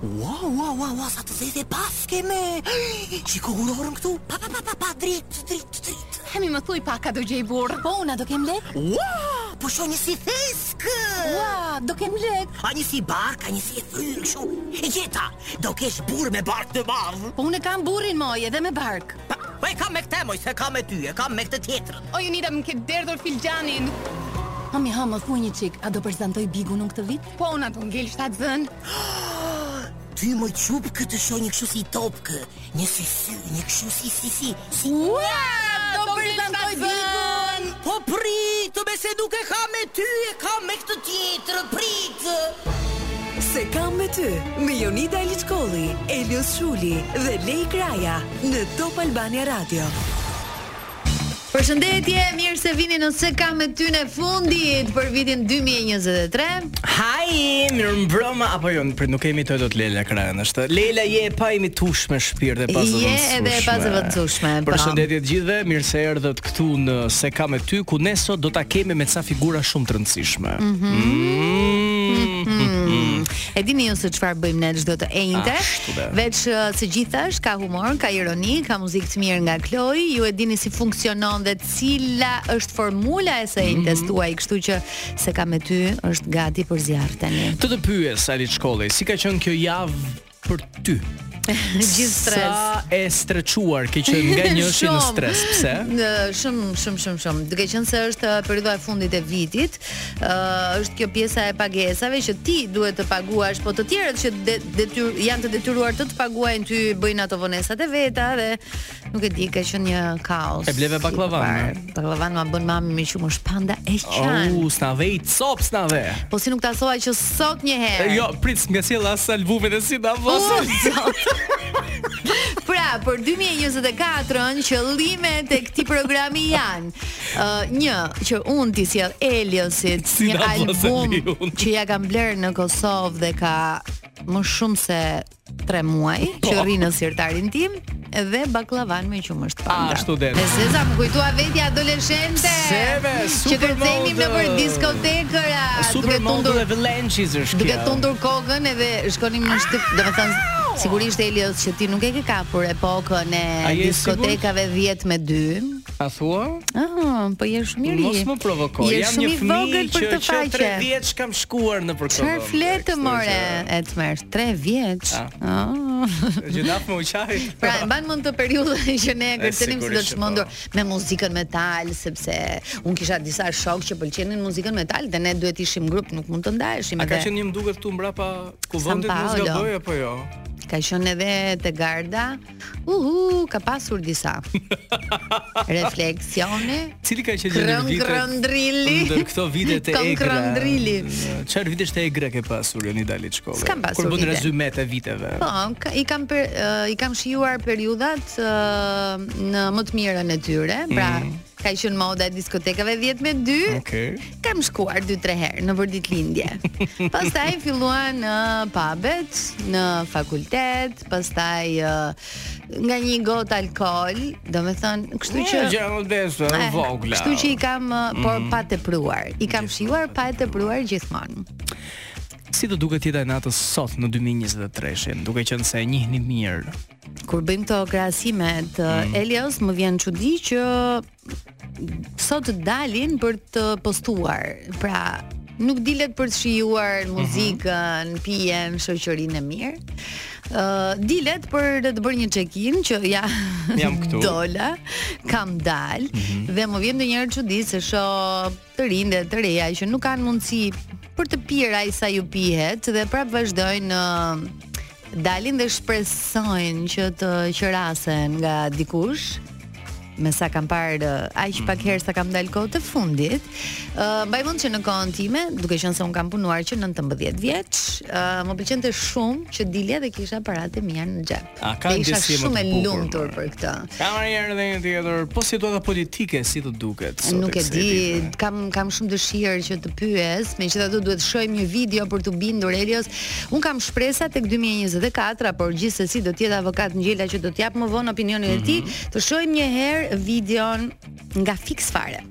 Wow, wow, wow, wow, sa të zezë e paske mi çiko kurorën këtu, pa, pa, pa, pa, pa, drit, drit, drit Hë mi më thuj pak a do gjej burrë, po unë a do kem lek Wow, po sho një si thes Wow, do kem lek A një si bark, a një si fryrë kshu E gjeta, do kesh burrë me bark të madh Po unë e kam burrin moj edhe me bark Pa, po e kam me këtë moj, s'e kam me ty, e kam me këtë tjetrën O Jonida më ke derdhur filxhanin. Hë mi hë më thuaj një çik, a do prezantoj Bigun unë këtë vit? Po unë a do ngel shtatzënë. Ty moj çupkë të shoh një kështu si topkë, një si sy, një kështu si si si. Si ua, do prezantoj Bigun. Po prit, mi se nuk e kam me ty, e kam me këtë tjetër, prit. S'e kam me ty, me Jonida Aliçkolli, Elios Shuli dhe Lei Kraja në Top Albania Radio. Përshëndetje, mirë se vini në S'e kam me ty e fundit për vitin 2023. Hi, mirëmbrëma, apo jo, por nuk kemi të do të Lei Krajën, është. Lei je e paimitushme shpirt e pazëvendësushme. Je edhe e pazëvendësushme. Po. Përshëndetje të gjithve, mirë se erdhët këtu në S'e kam me ty, ku ne sot do ta kemi me ca figura shumë të rëndësishme. Mhm. Mm -hmm. E dini ju se çfarë bëjmë ne çdo të enjte? Veç uh, së gjithash ka Humor, ka ironi, ka muzikë të mirë nga Kloi, ju e dini si funksionon dhe cila është formula e së mhm. enjtes mm -hmm. tuaj, kështu që S'e kam me ty është gati për zjarr tani. Të të pyes Aliçkolli, si ka qenë kjo javë për ty? Gjithë stres. Sa e stresuar ke qenë nga njëshi në stres, pse? Në shumë shumë shumë shumë. Duke qenë se është uh, periudha e fundit e vitit, ë uh, është kjo pjesa e pagesave që ti duhet të paguash, po të tjerët që de, detyr, janë të detyruar të të paguajnë ty bëjnë ato vonesat e veta dhe nuk e di ka qenë një kaos. E bleve baklavan. Si baklavan ma bën mami me qumësht panda e qan. Oh, s'na bie copë s'na bie. Po si nuk ta thua që sot një herë. Jo, prit nuk ka sjellë as albumin e si ta vosë. Pra, për 2024-ën qëllimet e këtij programi janë Uh, një që unë t'i sjell Eliosit si një album që ja kam blerë në Kosovë dhe ka më shumë se 3 muaj po. që rri në sirtarin tim dhe baklavan me qumësht panda. A, ashtu dhe. E se sa më kujtua vetja adoleshente. Seve, super Që kërcenim nëpër diskotekëra. Super model e vëlenqis është kjo. Duke tundur kokën edhe shkonim në shtëpi, domethënë, Sigurisht Elios që ti nuk e ke kapur epokën e diskotekave 10 me 2. A thua? Ah, po je shumë i ri. Mos më provoko. Jo jam shumë i vogël për të faqe. Që 3 vjeç kam shkuar në përkëmbë. Çfarë flet more? E të merr 3 vjeç. Ah. Gjinaf më uqaj. Pra, mban mend ti periudhën që ne kërcenim si të çmendur po. me muzikën metal sepse un kisha disa shok që pëlqenin muzikën metal dhe ne duhet të ishim grup, nuk mund të ndaheshim. A ka qenë më duket këtu mbrapa kuvendit muzika bëj apo jo? Ka qenë edhe te Garda. Uhu, ka pasur disa. Refleksione. Cili ka qenë një vit? Krëndrili. Ndër këto vite të egra. Krëndrili. Çfarë vitesh të egra ke pasur në detaje të shkollës? Kam pasur. Kur bën rezume të viteve. Po, ka, i kam per, uh, i kam shijuar periudhat uh, në më të mirën e tyre, pra mm -hmm. Ka qenë moda e diskotekave 10 me 2. Okej. Okay. Kam shkuar 2-3 herë nëpër ditëlindje. Pastaj filluan në uh, pub-et, në fakultet, pastaj nga një gotë alkool, domethënë, kështu që gjëra më të eh, vogla. Kështu që i kam mm. por pa tepruar. I kam shijuar pa e tepruar gjithmonë. Si të duket jeta e natës sot në 2023-shin, duke qenë se e njihni mirë? Kur bëjmë këto krahasime të mm. Elios, më vjen çudi që sot dalin për të postuar. Pra, nuk dilet për të shijuar mhm. muzikën, mm -hmm. pijen, shoqërinë e mirë. Ë, uh, dilet për të bërë një check-in që ja jam këtu. Dola, kam dal mm -hmm. dhe më vjen ndonjëherë çudi se shoh të rinj dhe të reja që nuk kanë mundësi për të pirë aq sa ju pihet dhe prap vazhdojnë e dalin dhe shpresojnë që të qërasen nga dikush me sa kam parë aq pak herë sa kam dalë kohët e fundit. Ë uh, mbaj mend që në kohën time, duke qenë se un kam punuar që 19 vjeç, uh, më pëlqente shumë që dilja dhe kisha paratë e mia në xhep. A ka ndjesi më të bukur? Shumë e lumtur për këtë. Kam arritur edhe një tjetër, po situata politike si të duket sot. Nuk e di, kam kam shumë dëshirë që të pyes, megjithatë duhet të shohim një video për t'u bindur Elios. Un kam shpresa tek 2024, por gjithsesi do të jetë avokat Ngjela që do të jap më vonë opinionin e tij, mhm. të shohim një herë videon nga Fiks Fare.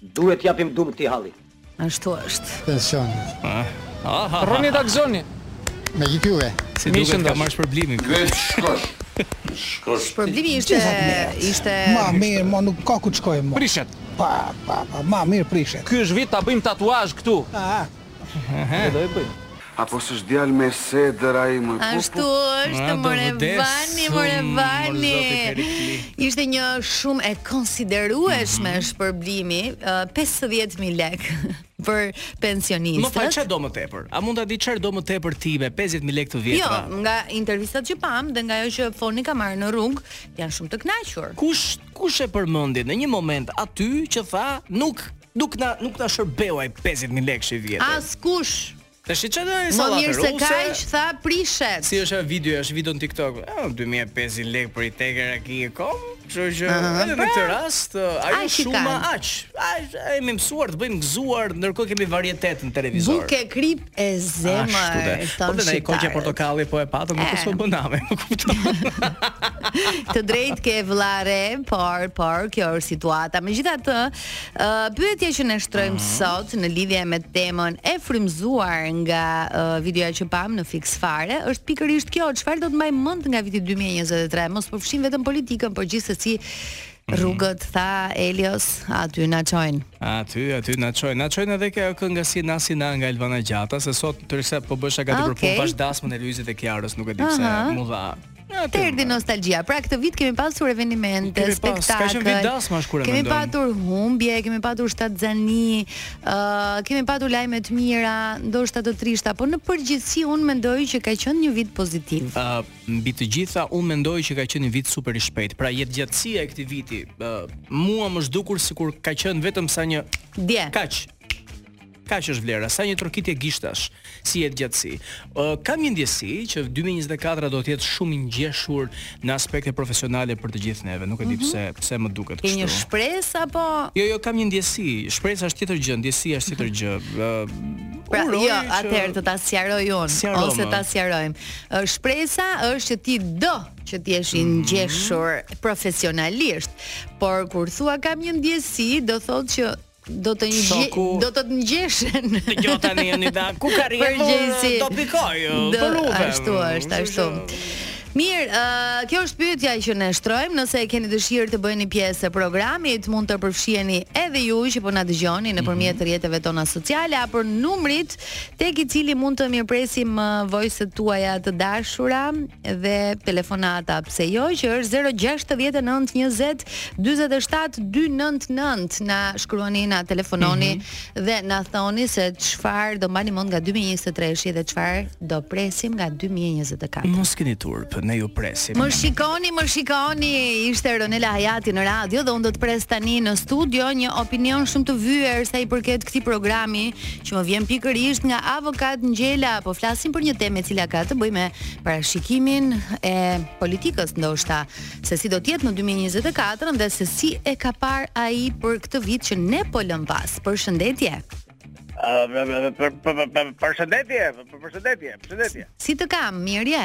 Duhet t'i japim dum këtij halli. Ashtu është. Pensioni. Rroni ta gëzoni. Me gjithë juve. Si duhet ta marrësh shpërblimin. Vetë shkosh. Shkosh. Shpërblimi ishte ishte Ma mirë, ma nuk ka ku të shkojmë. Prishet. Pa, pa, pa, ma mirë prishet. Ky është vit, ta bëjmë tatuazh këtu. Ah. A po s'është djalë me sedër ai më pupu? Ashtu është, more Vani, more Vani. Ishte një shumë e konsiderueshme mm -hmm. shpërblimi, uh, 50.000 lek për pensionistët. Më fal çfarë do më tepër? A mund ta di çfarë do më tepër ti me 50.000 lekë të vjetra? Jo, nga intervistat që pamë dhe nga ajo që Foni ka marrë në rrugë, janë shumë të kënaqur. Kush kush e përmendi në një moment aty që tha nuk Nuk na nuk na shërbeu ai 50000 lekëshi i vjetër. Askush. Tash i çfarë ai sa Më mirë se kaq tha prishet. Si është ajo videoja, është video në TikTok. Ah, 2500 lekë për i teker aki e kom. Kështu që edhe në pra, këtë rast ajo është shuma aq. E kemi mësuar të bëjmë gëzuar, ndërkohë kemi varietet në televizor. Bukë kripë E zemër, thonë Po dhe një kokërr portokalli po e patëm, nuk është se bën namë, më kupton. të drejtë ke vëlla, por por kjo është situata. Megjithatë, ë uh, pyetja që ne shtrojmë mm -hmm. sot në lidhje me temën e frymëzuar nga uh, videoja që pamë në Fiks Fare, është pikërisht kjo, çfarë do të mbaj mend nga viti 2023? Mos përfshijmë vetëm politikën, por gjithsesi Mhm. Rrugët tha Elios, aty na çojnë. Aty, aty na çojnë. Na çojnë edhe kjo kënga Si na si na nga Elvana Gjata, se sot ndërsa po bëhesha gati për punë pashë dasmën e Luizit dhe Kiarës, nuk e di pse m'u dha. Të erdi nostalgjia. Pra këtë vit kemi pasur evenimente, spektakle. Kemi pasur kur Kemi patur humbje, kemi patur shtatzëni, ë uh, kemi patur lajme të mira, ndoshta të trishta, por në përgjithësi unë mendoj që ka qenë një vit pozitiv. Ë uh, Mbi të gjitha unë mendoj që ka qenë një vit super i shpejtë. Pra jetëgjatësia e këtij viti, ë mua më është dukur sikur ka qenë vetëm sa një Dje. kaq. Kaq është vlera, sa një trokitje gishtash si jetëgjatësi. Ë kam një ndjesi që 2024 do të jetë shumë i ngjeshur në aspekte profesionale për të gjithë neve. Nuk e di pse pse më duket Ke kështu. një shpresë apo Jo, jo, kam një ndjesi. Shpresa është tjetër gjë, ndjesia është tjetër gjë. Ë, Pra, uroj jo, që- atëherë të ta sqaroj unë Sqaroma, ose ta sqarojmë. Shpresa është që ti do që të jesh i mhm. ngjeshur profesionalisht, por kur thua kam një ndjesi, do thotë që do të ngjesh Shoku, do të të ngjeshen. Dëgjo tani ndaj ku karriera do pikojë, të lutem. Ashtu është, ashtu. Mirë, uh, kjo është pyetja që ne shtrojmë, nëse e keni dëshirë të bëheni pjesë e programit, mund të përfshiheni edhe ju që po na dëgjoni nëpërmjet mhm. rrjeteve tona sociale apo numrit Tek i cili mund të mirëpresim uh, voice-et tuaja të dashura dhe telefonata, pse jo, që është 069 20 47 299 na shkruani, na telefononi mm -hmm. dhe na thoni se çfarë do mbani mend nga 2023-shi dhe çfarë do presim nga 2024. Mos keni turp, ne ju presim. Më shikoni, më shikoni, ishte Ronela Hajati në radio dhe unë do të pres tani në studio një opinion shumë të vyer sa i përket këtij programi që më vjen pikërisht nga avokat Ngjela, po flasim për një temë e cila ka të bëjë me parashikimin e politikës ndoshta, se si do të jetë në 2024 dhe se si e ka parë ai për këtë vit që ne po lëmë pas. Përshëndetje. Përshëndetje, përshëndetje, përshëndetje. Si të kam, mirë je?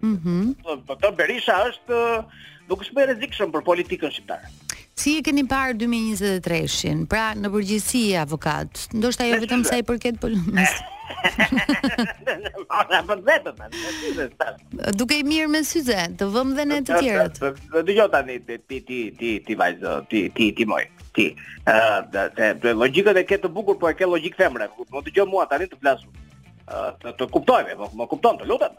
Mhm. Mm doktor Berisha është nuk është më i rrezikshëm për politikën shqiptare. Si e keni parë 2023-shin? Pra, në përgjithësi avokat, ndoshta jo vetëm sa i përket polonës. Ora po vetëm. Dukesh mirë me syze, të vëmë dhe ne të tjerët. Dëgjo tani ti ti ti ti ti vajzë, ti ti ti moj. Ti. Ëh, ti logjikën e ke të bukur, po e ke logjikë femre. Më dëgjo mua tani të flas. Ëh, të kuptoj, po më kupton, të lutem.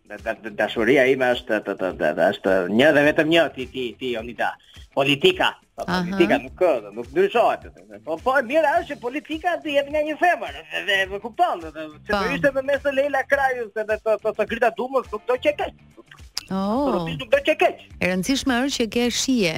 Dashuria ime është të të të të është një dhe vetëm një ti ti ti Jonida. Politika, po politika nuk ka, nuk ndryshohet. Po po e mira është që politika të jetë nga një femër dhe më kupton, se do po. ishte në mes të Lejla Krajës dhe të të të, të Grida Dumës nuk do qe keq. Oh. Nuk do qe keq. E rëndësishme është që ke shije.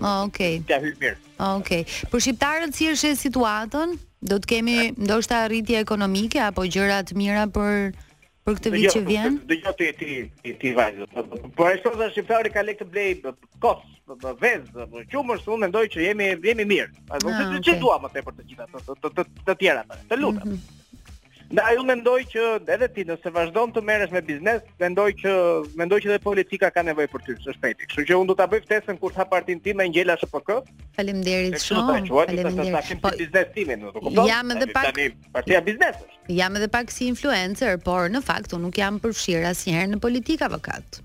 Oh, okay. Ja hyj mirë. Oh, okay. Për shqiptarët si e sheh situatën? Do të kemi ndoshta rritje ekonomike apo gjëra të mira për për këtë vit që vjen? Dëgjo ti ti ti ti vajzë. Për aq kohë shqiptari ka lekë të blejë kos, vezë, apo qumësh, unë mendoj që jemi jemi mirë. Apo ah, ç'i dua më tepër të gjitha të të të tjera. Të lutem. Mhm. Ndaj unë mendoj që edhe ti nëse vazhdon të merresh me biznes, mendoj që mendoj që edhe politika ka nevojë për ty së shpejti. Kështu që unë do ta bëj ftesën kur ta hap partinë time Ngjela SHPK. Faleminderit shumë. Faleminderit. Po biznes timin, do të kuptoj. Jam edhe pak tani partia biznes. Jam edhe pak si influencer, por në fakt unë nuk jam përfshirë asnjëherë në politikë avokat.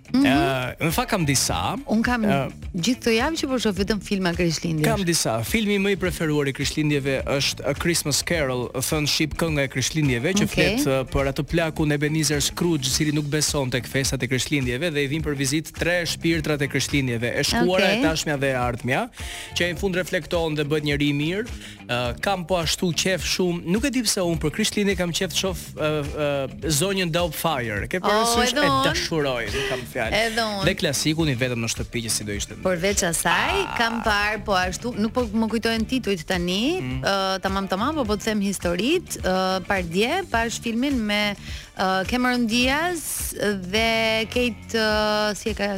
Mm -hmm. Në fakt kam disa. Unë kam uh, gjithë këtë javë që po shoh vetëm filma Krishtlindjesh. Kam disa. Filmi më i preferuar i Krishtlindjeve është A Christmas Carol, thënë shqip kënga e Krishtlindjeve, që okay. flet uh, për atë plakun Ebenezer Scrooge, i cili nuk beson tek festat e Krishtlindjeve dhe i vijnë për vizitë tre shpirtrat e Krishtlindjeve, e shkuara, okay, e tashmja dhe e ardhmja, që ai në fund reflekton dhe bëhet njeri i mirë, Uh, kam po ashtu qejf shumë, nuk e di pse unë për Krishtlindje kam qejf të shoh uh, uh, zonjën Doubtfire. Ke parasysh oh, e dashuroj, nuk kam fjalë. Edhe unë. Dhe klasikun i vetëm në shtëpi që si do ishte. Përveç asaj, ah. kam parë po ashtu, nuk po më kujtohen titujt tani, mm. uh, tamam tamam, po po të them historitë, uh, pardje, pashë filmin me uh, Cameron Diaz dhe Kate uh, si e ka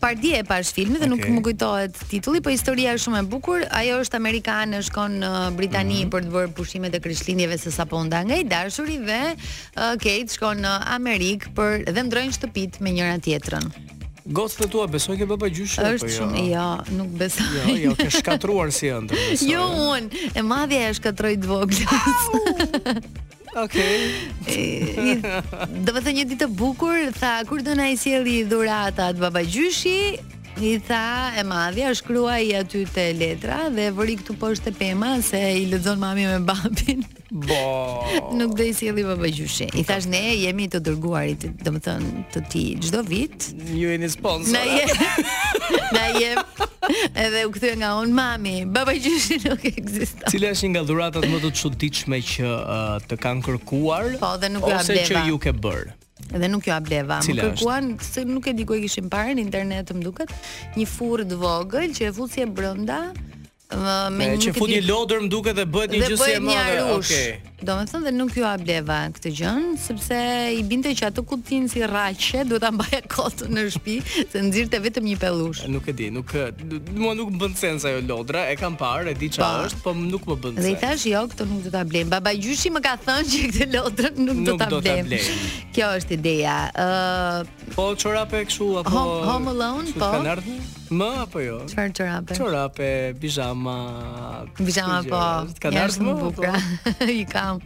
Pardje e pash filmin dhe okay. nuk më kujtohet titulli, po historia është shumë e bukur. Ajo është amerikane, shkon në Britani mm -hmm. për të bërë pushimet e Krishtlindjeve se sapo u nda nga i dashuri dhe uh, Kate shkon në Amerikë për dhe ndrojnë shtëpit me njëra tjetrën. Gocat e tua, besoj te babagjyshi apo jo? Është shumë, jo, jo nuk besoj. Jo, jo, ke shkatërruar si ëndër. Jo, unë, e madhja e shkatërroi të voglës. Okej. Okay. Domethënë një ditë të bukur, tha kur do na i sjelli dhuratat babagjyshi, i tha e madhja, shkruaj aty te letra dhe vëri këtu poshtë te pema se i lexon mami me babin. Bo. Nuk do i sjelli babagjyshi. I thash ne jemi të dërguarit, domethënë të tij çdo vit Ju jeni sponsor. Na je. Na je. Edhe u kthye nga un mami. Babagjyshi nuk ekziston. Cila është një nga dhuratat më të çuditshme që uh, të kanë kërkuar? Po, dhe nuk ia bleva. Ose që u ke bërë. Dhe nuk ua bleva. Më kërkuan se nuk e di ku e kishin parë në internet, më duket, një furrë të vogël që e fusje brenda me një që fut një lodër më duket dhe bëhet një gjë si e madhe. Okej. Okay. Domethënë dhe nuk ua bleva këtë gjë, sepse i binte që atë kutin si rraqe duhet ta mbaja kot në shtëpi, se nxirrte vetëm një pellush. Nuk e di, nuk mua nuk më bën sens ajo lodra, e kam parë, e di çfarë po. është, po nuk më bën sens. Dhe i thash jo, këtë nuk do ta blem. Babagjyshi më ka thënë që këtë lodër nuk, nuk do ta blem. Kjo është ideja. Ë uh, Po çorape kështu apo Home, home Alone po. Më apo jo? Çfarë çorape? Çorape, bizhama. Bizhama po. Ka dashur më bukur. Po. I kam.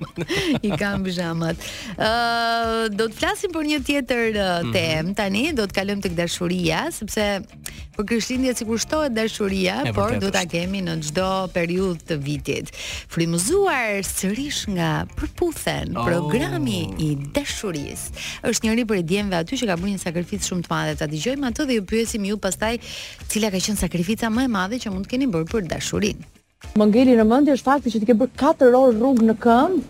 I kam bizhamat. Ë, uh, do të flasim për një tjetër uh, mhm. temë mm -hmm. tani, do të kalojmë tek dashuria, sepse për Krishtlindje sikur shtohet dashuria, e, por do ta kemi në çdo periudhë të vitit. Frymëzuar sërish nga Përputhen oh. programi i dashurisë. Është njëri prej djemve aty që ka bërë një sakrificë shumë të madhe. Ta dëgjojmë atë dhe ju pyesim ju pastaj cila ka qenë sakrifica më e madhe që mund të keni bërë për dashurinë. Më ngeli në mendje është fakti që ti ke bërë 4 orë rrugë në këmbë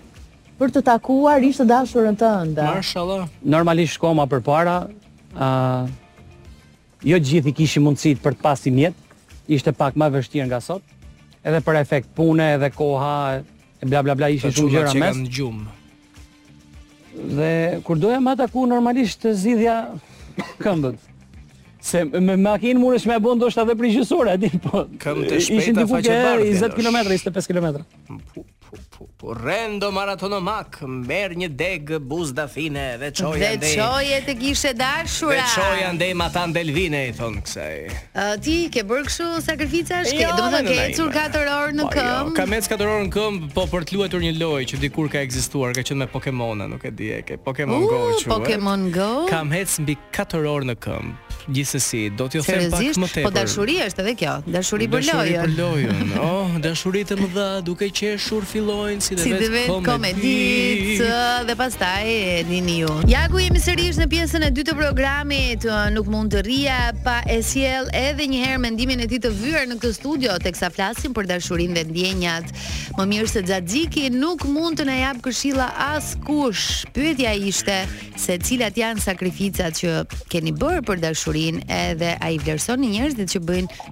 për të takuar ish të dashurën tënde. Mashallah. Normalisht shumë përpara, ë uh, jo të gjithë i kishim mundësit për të pasi mjet, ishte pak më vështirë nga sot. Edhe për efekt pune, edhe koha, bla bla bla, ishin shumë gjëra në mes. Ka çuna që kanë gjumë. Dhe kur doja me e taku normalisht zgjidhja këmbët. Se me makinë mund është me bon do është edhe për gjysmë ore, ati, po... Këmbë të shpejta faqe bardhë, 20 km, 25 km. Po, po, po, po, rendo maratonomak, merr një degë buzë dafine, dhe çoje andej... Dhe çoje të kishe dashura! Dhe çoje andej matanë Delvine, i thonë kësaj. Ti ke bërë kështu sakrificash? Ke, jo, domethënë ke ecur 4 orë në po, jo, këmbë. Kam ecur 4 orë në këmbë, po për të luajtur një lojë që dikur ka ekzistuar, ka qenë me Pokemona, nuk e di, e ke Pokemon uh, Go quhet. Pokemon Go. Kam ecë mbi 4 orë në këmbë. Gjithsesi, do t'ju them pak më po tepër. Po dashuri është edhe kjo, dashuri për lojën. Dashuri për lojën. Oh, dashuritë e mëdha duke qeshur fillojnë si dhe vetë komeditë dhe pastaj dini ju ja ku jemi sërish në pjesën e dytë të programit nuk mund të rrija pa e sjellë edhe një herë mendimin e tij të vyer në këtë studio teksa flasim për dashurinë dhe ndjenjat më mirë se xhaxhiki nuk mund të na japë këshilla askush pyetja ishte se cilat janë sakrificat që keni bërë për dashurinë edhe ai vlerëson njerëzit që bëjnë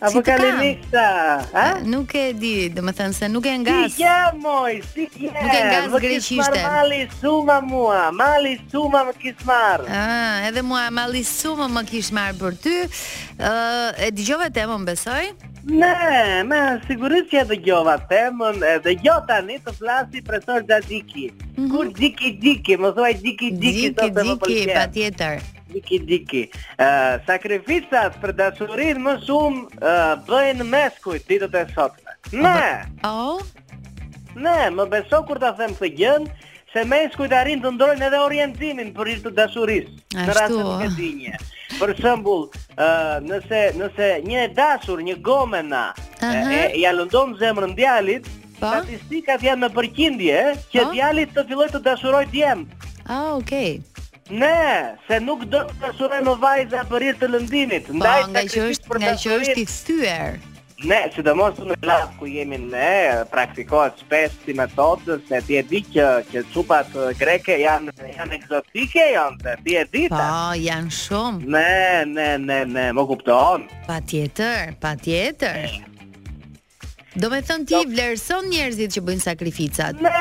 Apo si kaleniksa, ha? Nuk e di, domethënë se nuk e ngas Si kja, moj, si kja Nuk e ngas greqishten Më kis marrë malli sumë mua, malli sumë më kis marrë ah, Edhe mua, malli sumë më kis marrë për ty uh, E dëgjove temën besoj? Ne, me sigurisht që e dëgjova temën E dëgjo tani të flasë profesor Xhaxhiki mm -hmm. Kur diki diki, më thuaj diki diki Diki diki, patjetër Diki diki. Ë uh, sakrificat për dashurinë më shumë uh, bëjnë meskujt ditët e sotme. Ne. Oh. Ne, më beso kur ta them këtë gjë, se meskujt arrijnë të ndrojnë edhe orientimin për hir të dashurisë. Në rast të këtinje. Për shembull, ë uh, nëse nëse një e dashur, një gomena uh -huh. e, e ia lëndon zemrën djalit, po? statistikat janë në përqindje që po? djali të fillojë të dashurojë djem. Ah, okay. Ne, se nuk do të dasurojë më vajza për hir të lëndimit. Po, Ndaj ngaqë është ngaqë është i thyer. Ne, sidomos në Elladhë ku jemi ne, praktikohet shpesh si metodë, se ti e di që, që cupat greke janë, janë egzotike, janë të ti e di të. Po, janë shumë. Ne, ne, ne, ne, më kupton. Patjetër, patjetër. Domethënë ti vlerëson njerëzit që bëjnë sakrificat Ne,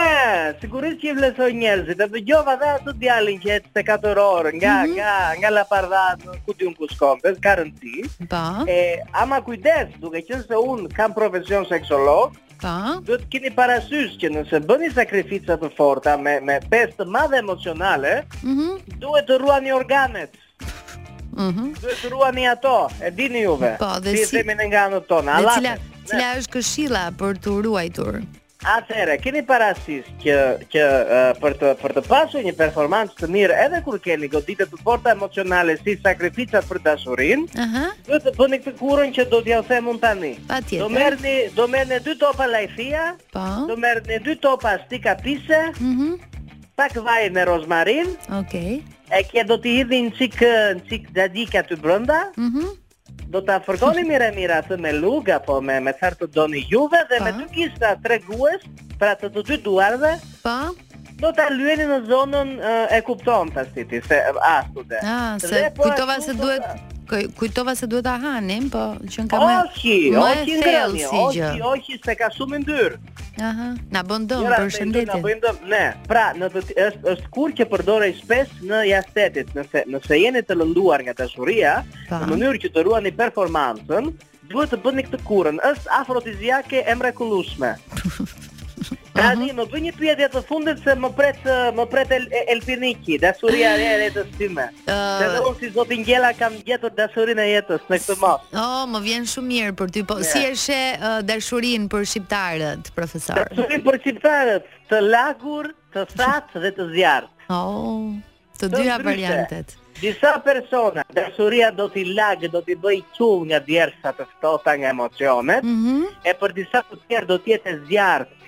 sigurisht që i vlerësoj njerëzit E dëgjova dhe atë djalin që ecte katër orë Nga, mm -hmm. nga, nga Lapardha ku di unë ku shkon Dhe s'ka rëndësi Po po. E, ama kujdes, duke qënë se unë kam profesion seksolog Po po. Duhet të keni parasysh që nëse bëni sakrifica të forta me, me pesë të madhe emocionale mm -hmm. Duhet të ruani organet Mhm. Mm Duhet të ruani ato, e dini juve. Po, dhe si, si themi ne nga anët tona. Dhe cila, cila është këshilla për të ruajtur? Atëherë, keni parasysh që që uh, për të për të pasur një performancë të mirë edhe kur keni goditje të forta emocionale si sakrifica për dashurinë, ëh, uh -huh. duhet të bëni këtë kurën që do t'jua them unë tani. Do merrni do merrni dy topa lajthia, po. do merrni dy topa stika pise, ëh, uh mhm. -huh. pak vaj me rozmarin. Okej. Okay. E këtë do t'i hidhni një çik, një çik gjadika të brënda Mhm. Do ta fërkoni mirë e mirë atë me lugë apo me, me çarë të doni juve Dhe me dy gishta tregues Pra me të dy duarve Po. Do ta lyeni në zonën e, e kupton tashti ti Se ashtu dhe Ah, se Dhe po kujtova ashtu se do duhet t'a- kuj- kujtova se duhet ta hanim, po që ka më Oki, më e oki thellë ngrëni, si gjë. oki, oki, se ka shumë yndyrë Aha, na bën dëm për shëndetin. Na bëjnë dëm ne. Pra, në të është është kurë që përdorej shpesh në jashtë shtetit, nëse nëse jeni të lënduar nga dashuria, në mënyrë që të ruani performancën, duhet të bëni këtë kurën. Është afrodiziake e mrekullueshme. Tani më bëj një pyetje të fundit se më pret më pret el, el, Elpiniki, dashuria e jetës sime. Ëh. Edhe unë si zoti Ngjela kam gjetur dashurinë e jetës në këtë moshë. Oh, më vjen shumë mirë për ty. Po yeah. si e she uh, dashurinë për shqiptarët, profesor? Dashurinë për shqiptarët, të lagur, të thatë dhe të zjarrtë. Oh, të dyja variantet. Disa persona, dashuria do t'i lagë, do t'i bëjë qull nga djersë të ftohta nga emocionet, mm -hmm. e për disa të tjerë do t'jetë e zjarrtë,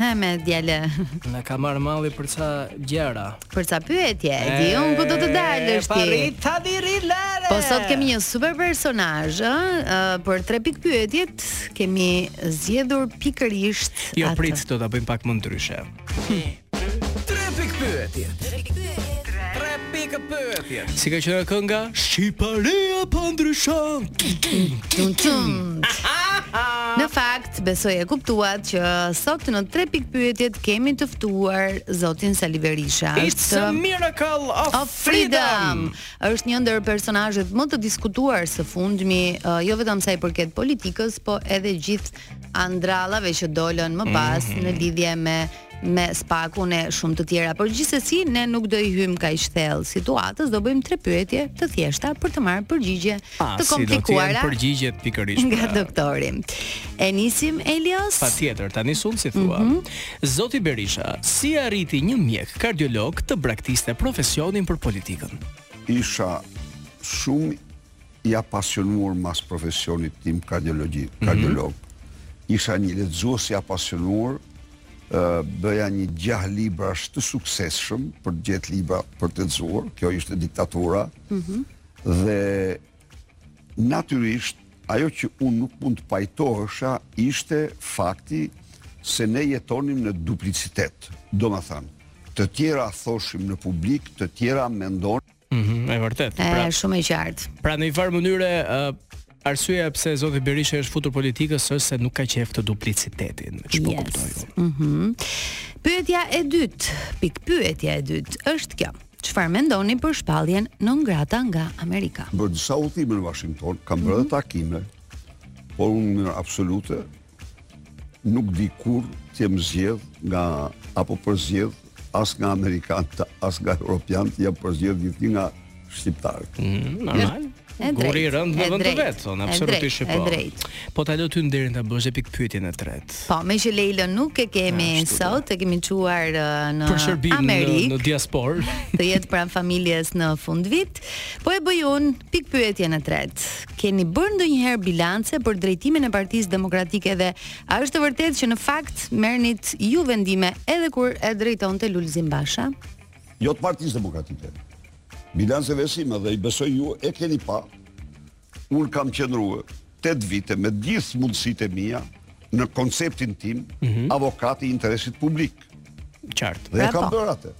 Ama djalë. Na ka marrë malli për ca gjëra. Për ca pyetje? Di un ku do të dalësh ti. Po rri, ta dish rri fare. Po sot kemi një super personazh, ë, për tre pikëpyetjet kemi zgjedhur pikërisht Jo, atë. prit, do ta bëjmë pak më ndryshe. Tre pikëpyetje. Tre pikëpyetje. Tre pikëpyetje. Si ka qenë kënga? Shqipëria pa po ndryshon. Në fakt, besoj e kuptuat që sot në tre pikëpyetjet kemi të ftuar zotin Sali Berisha. It's a miracle of, of freedom. freedom. Është një ndër personazhet më të diskutuar së fundmi, uh, jo vetëm sa i përket politikës, po edhe gjithë andrallave që dolën më pas mm -hmm. në lidhje me me SPAK-un e shumë të tjera, por gjithsesi ne nuk do i hyjmë kaq thellë situatës, do bëjmë tre pyetje të thjeshta për të marrë përgjigje ah, të komplikuara. Si përgjigjet pikërisht nga pra. doktori. E nisim Elios? Patjetër, tani s'kam si thua. Mm -hmm. Zoti Berisha, si arriti një mjek kardiolog të braktiste profesionin për politikën? Isha shumë i apasionuar mbas profesionit tim kardiologji, mhm. kardiolog. Isha një lexues i apasionuar, bëja një gjah librash të suksesshëm për të gjetë libra për të lexuar, kjo ishte diktatura. Mhm. Dhe natyrisht ajo që unë nuk mund të pajtohesha ishte fakti se ne jetonim në duplicitet. Domethënë, të tjera thoshim në publik, të tjera mendonim Mhm, e vërtet. Pra, e shumë e qartë. Pra në një farë mënyre arsyeja pse zoti Berisha është futur politikës është se nuk ka qejf këtë duplicitetin, po yes. kuptoj. Mhm. Mm pyetja e dytë, pik pyetja e dytë është kjo. Çfarë mendoni për shpalljen non grata nga Amerika? Bëra disa udhime në Washington kam bërë mm -hmm. takime, por unë në mënyrë absolute Nuk di kurrë të jem zgjedh nga apo përzgjedh as nga amerikanët, as nga europianët, jam përzgjedh gjithnjë nga shqiptarët. Mm, normal. Guri rënd në vend të vet, thonë absolutisht po. Drejt. Po ta lë ty nderin ta bësh pikëpyetjen e tretë. Po, meqë Leila nuk e kemi Ashtu sot, e kemi çuar uh, në Amerikë. Në, në diaspor. të jetë pranë familjes në fundvit. Po e bëj un pikëpyetjen e tretë. keni bërë ndonjëherë bilance për drejtimin e Partisë Demokratike dhe a është e vërtetë që në fakt merrnit ju vendime edhe kur e drejtonte Lulzim Basha? Jo të Partisë Demokratike. Bilance vetëm timet dhe i besoj ju e keni pa. Unë kam qëndruar 8 vite me gjithë mundësitë e mia në konceptin tim mm -hmm. avokat i interesit publik. Qartë. Dhe e kam po. bërë atë.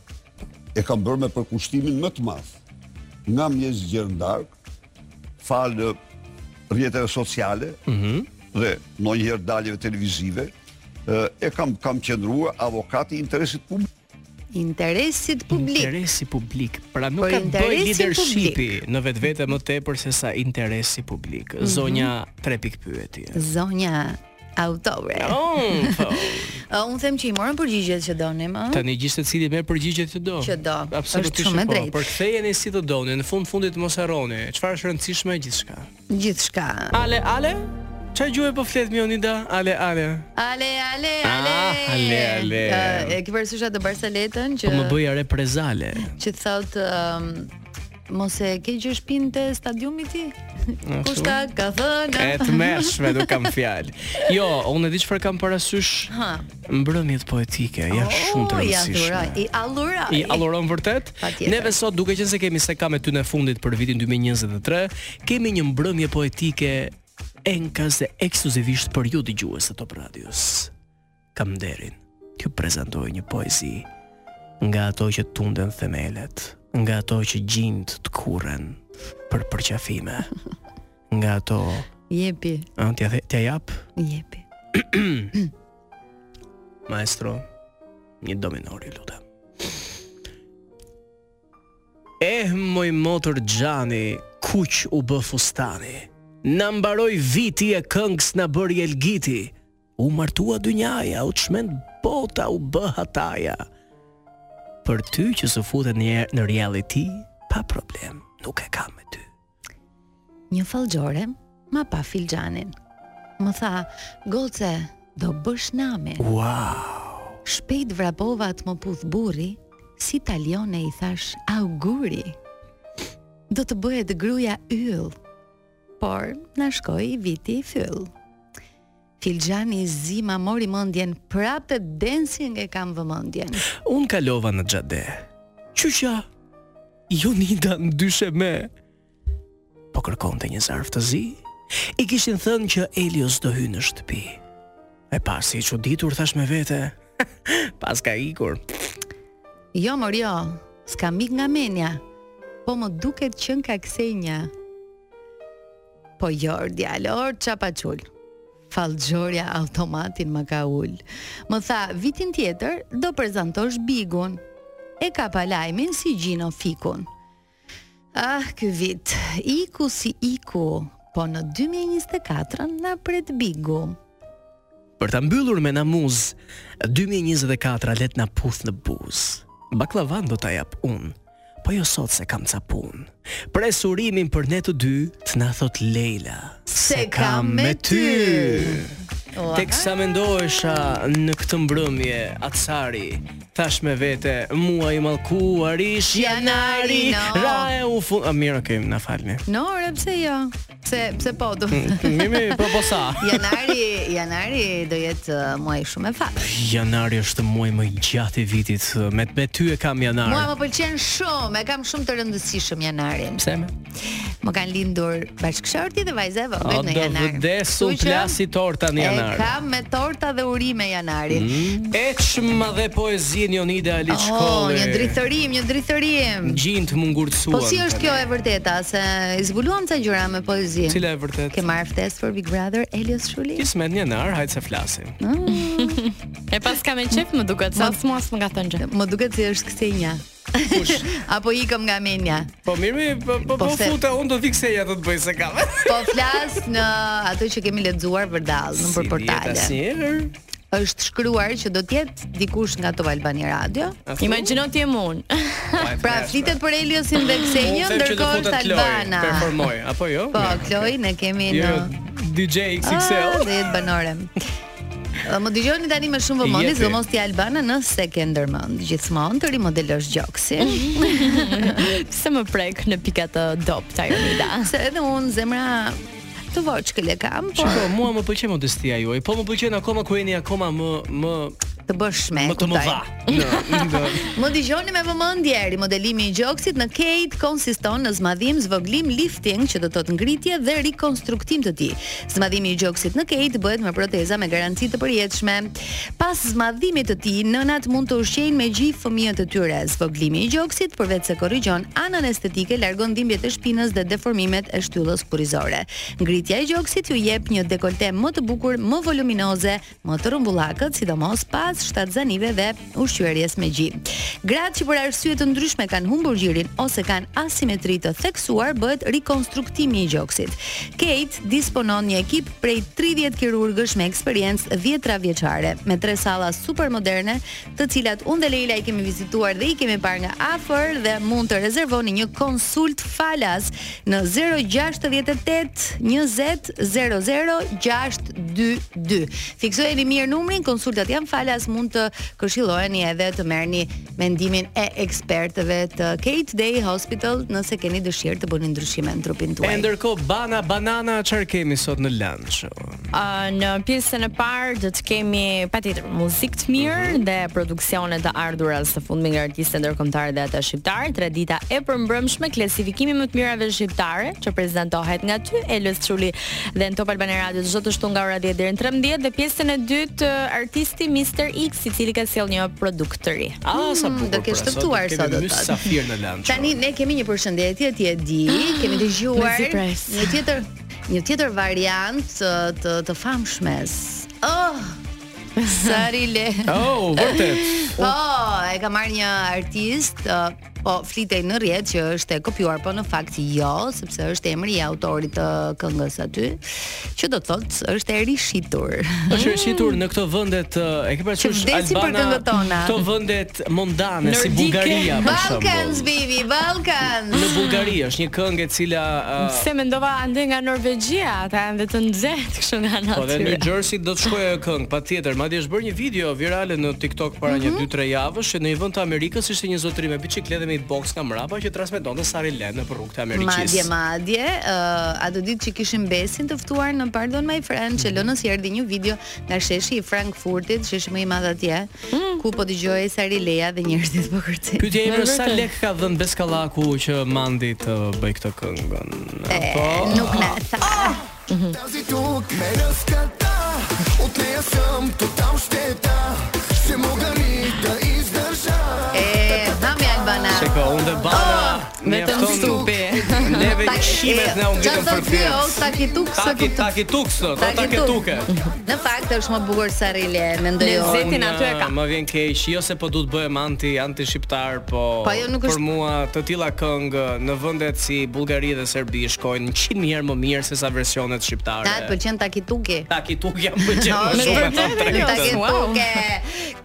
E kam bërë me përkushtimin më të madh. Nga mëngjes gjer në darkë, falë rrjeteve sociale mm -hmm. dhe ndonjëherë daljeve televizive, e kam, kam qëndrua avokat i interesit publik. Interesit publik. Interesi publik. Pra nuk po, ka bëj leadershipi në vetvete më tepër sesa interesi publik. Mm -hmm. Zonja tre pikëpyetje. Zonja Autore. Uh, unë them që i morën përgjigjet që donim, ëh. Tani gjithsecili merr përgjigjet që do. Që do. Është Absolutisht shumë e po. drejtë. Përkthejeni si të doni, në fund të fundit mos harroni, çfarë është e rëndësishme gjithçka. Gjithçka. Ale, ale? Ça gjuhe po flet mi Jonida? Ale, ale. Ale, ale, ale. Ah, ale, ale. Ë, e ke parasysh atë barsoletën që Po më bëja reprezale. që thot ëm Mos e ke gjë shpinë te stadiumi ti? Kush ta ka thënë? E tmerrshme, nuk kam fjalë. Jo, unë e di çfarë kam parasysh. Ha. Mbrëmjet poetike, janë oh, shumë të rëndësishme. I adhuroj. I adhuron vërtet? Neve sot duke qenë se kemi se kam me ty të fundit për vitin 2023, kemi një mbrëmje poetike enkas dhe ekskluzivisht për ju dëgjues të Top Radios. kam nderin t'ju prezantoj një poezi nga ato që tunden themelet, nga ato që gjinjtë tkurren për përqafime. Nga ato Jepi. A t'ja, t'ja jap? Jepi. Maestro, një do minor, ju lutem. Eh moj motër xhani, kuq u bë fustani. Na mbaroi viti e këngës na bëri Elgiti. U martua dynjaja, u çmend bota, u bë hataja. Për ty që s'u fute një herë në reality, pa problem, nuk e kam me ty. Një fallxhore ma pa filxhanin. Më tha, "Goce, do bësh namin." Wow. Shpejt vrapova të më puth burri, si taliane i thash auguri. Do të bëhet gruaja yll. Por na shkoi viti i fyll. Filxhani i zi ma mori mëndjen prap te Dancing e kam vëmëndjen. Unë kalova në xhade. Qyqja Jonida ndyshe me po kërkonte një zarf të zi. I kishin thënë që Elios s'do hyjë në shtëpi. E pash si i çuditur thash me vete, pas ka ikur. Jo mor jo, s'kam ik nga menja. Po më duket qënka Ksenja. Po jo or djalë, or çapaçul. Fallxhorja automatin më ka ul. Më tha, vitin tjetër do prezantosh Bigun. E kapa lajmin si Gjino Fikun. Ah, ky vit, iku si iku, po në 2024 na pret Bigu. Për ta mbyllur me namuz dy mijë e njëzet e katra le të na puth në buz bakllavan do ta jap un po jo sot se kam ca pun pres urimin për ne të dy të na thot Leila s'e kam me ty Teksa mendohesha në këtë mbrëmje acari Thash me vete Muaj i mallkuar ish janari no. Ra e u fund A mirë e kem na falni Jo, ore pse jo Pse pse po do? Mi mi po po sa. Janari, janari do jetë uh, muaj shumë me fat. Janari është muaj më i gjatë i vitit. Me me ty e kam janar. Mua më pëlqen shumë, e kam shumë të rëndësishëm janarin. Pse me? Më kanë lindur bashkëshorti dhe vajza e vogël në janar. Do vdesu plasi torta në janar. E kam me torta dhe urime janarin. Mm. E çmë dhe poezinë Jonida Aliçkolle. Oh, një drithërim, një drithërim. Gjint mungur Po si është kjo e vërteta se i zbuluam ca gjëra me poezi. Cila e vërtetë? Ke marrë ftesë për Big Brother Elios Shuli? Kismet në janar, hajt se flasim. Ah. e pas kam e çep më duket, se as mu s'më ka thënë gjë. Më duket se është Ksenja. Kush? Apo ikëm nga menja. Po mirë, po po, po, po se... futa unë dot Ksenja do të bëj se kam. po flas nga ato që kemi lexuar vërdall në si portale. Si është shkruar që do të jetë dikush nga Top Albani Radio. Imagjino ti e unë. pra flitet për Eliosin dhe Xenian ndërkohë është Albana. Performoj, apo jo? Po, Kloj, ne kemi jo, jo, në DJ XXL. Ah, do jetë banore. Më dëgjoni tani me shumë vëmendje, sidomos ti Albana nëse ke ndërmend gjithmonë të rimodelosh gjoksin. Pse më prek në pika të dobta Jonida? Se edhe un zemra Të voçkël e kam, po. Shiko, mua më pëlqen modestia juaj, po më pëlqen akoma kur jeni akoma më më të bësh me. Më të më dha. Më dëgjoni me vëmendje, rimodelimi i gjoksit në Kate konsiston në zmadhim, zvoglim, lifting që do të thotë ngritje dhe rikonstruktim të tij. Zmadhimi i gjoksit në Kate bëhet me proteza me garanci të përjetshme. Pas zmadhimit të tij, nënat mund të ushqejnë me gji fëmijët e tyre. Zvogëlimi i gjoksit, përveç se korrigjon anën estetike, largon dhimbjet e shpinës dhe deformimet e shtyllës kurrizore. Ngritja e gjoksit ju jep një dekolte më të bukur, më voluminoze, më të rrumbullakët, sidomos pas shtatzanive dhe ushqyerjes me gji. Gratë që për arsye të ndryshme kanë humbur gjirin ose kanë asimetri të theksuar, bëhet rikonstruktimi i gjoksit. Kate disponon një ekip prej tridhjetë kirurgësh me eksperiencë dhjetëra vjeçare, me tre salla super moderne, të cilat unë dhe Leila i kemi vizituar dhe i kemi parë nga afër dhe mund të rezervoni një konsult falas në 068 20 00 622. Fiksojeni mirë numrin, konsultat janë falas, mund të këshilloheni edhe të merrni mendimin e ekspertëve të Kate Day Hospital nëse keni dëshirë të bëni ndryshime në trupin tuaj. E ndërkohë Bana Banana çfarë kemi sot në lunch? Ë uh, në pjesën e parë do të kemi patjetër muzikë të mirë mm -hmm. dhe produksione të ardhura së fundmi nga artistë ndërkombëtarë dhe ata shqiptarë, tradita e përmbrëmshme klasifikimi më të mirave shqiptare që prezantohet nga ty Elos Çuli dhe në Top Albania Radio çdo të shtunë nga ora 10 deri në 13 dhe në pjesën e dytë artisti Mr X i cili ka sjellë një produkt të ri. Ah, sa bukur. Do kesh të ftuar sot do të thotë. Mysafir në lunch. Tani ne kemi një përshëndetje ti e di, kemi dëgjuar një tjetër një tjetër variant të të, të famshmes. Oh, Sarile. Oh, vërtet. Po, e ka marrë një artist, uh, Po flitej në rrjet që është e kopjuar, po në fakt jo, sepse është emri i autorit të këngës aty, që do të thotë është e rishitur. Është rishitur në këto vendet, e ke parasysh Albana. Këto vende mondane si Bullgaria për shembull. Balkans baby, Balkans. Në Bullgari është një këngë e cila uh, se mendova andej nga Norvegjia, ata janë vetë të nxehtë kështu nga natyra. Po dhe në Jersey do të shkojë ajo këngë, patjetër, madje është bërë një video virale në TikTok para mm -hmm. një 2-3 mhm. javësh në një vend të Amerikës ishte një zotëri me biçikletë dhe me box nga mbrapa që transmetonte Sarilen në rrugët e Amerikës. Madje madje, uh, atë ditë që kishim Besin të ftuar në Pardon My French, mm. Olsës i erdhi një video nga sheshi i Frankfurtit, sheshi më i madh atje, mm. ku po dëgjohej Sarileja dhe njerëzit po kërcenin. Pyetja ime është sa lek ka dhënë Bes Kallaku që Mandi të bëjë këtë këngën. Po, nuk na tha. Ah! shimet nga unë gjetëm për këtë. Çfarë është taki tuks? Taki taki tuks, do ta taki tuke. Në fakt është më bukur se Arilena, mendoj unë. Lezetin aty e ka. Më vjen keq, jo se po duhet bëhem anti anti shqiptar, po, po jo, për mua të tilla këngë në vendet si Bullgari dhe Serbi shkojnë 100 mijë herë më mirë se sa versionet shqiptare. Na pëlqen Taki Tuki. Taki Tuki jam pëlqen më shumë me ta tretë. Taki Tuki.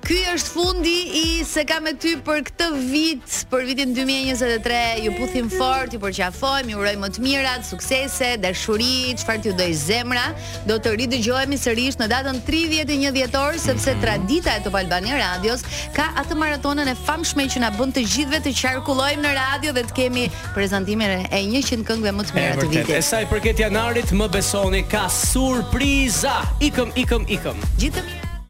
Ky është fundi i S'e ka me ty për këtë vit, për vitin 2023. Ju puthim fort, ju përqafojmë, ju uroj më të mirat, suksese, dashuri, çfarë t'ju dojë zemra. do të ridëgjohemi sërish në datën 31 dhjetor sepse tradita e Top Albania Radios ka atë maratonën e famshme që na bën të gjithëve të qarkullojmë në radio dhe të kemi prezantimin e 100 këngëve më të mira të vitit. E sa i përket janarit, më besoni ka surpriza. Ikëm, ikëm, ikëm. Gjithë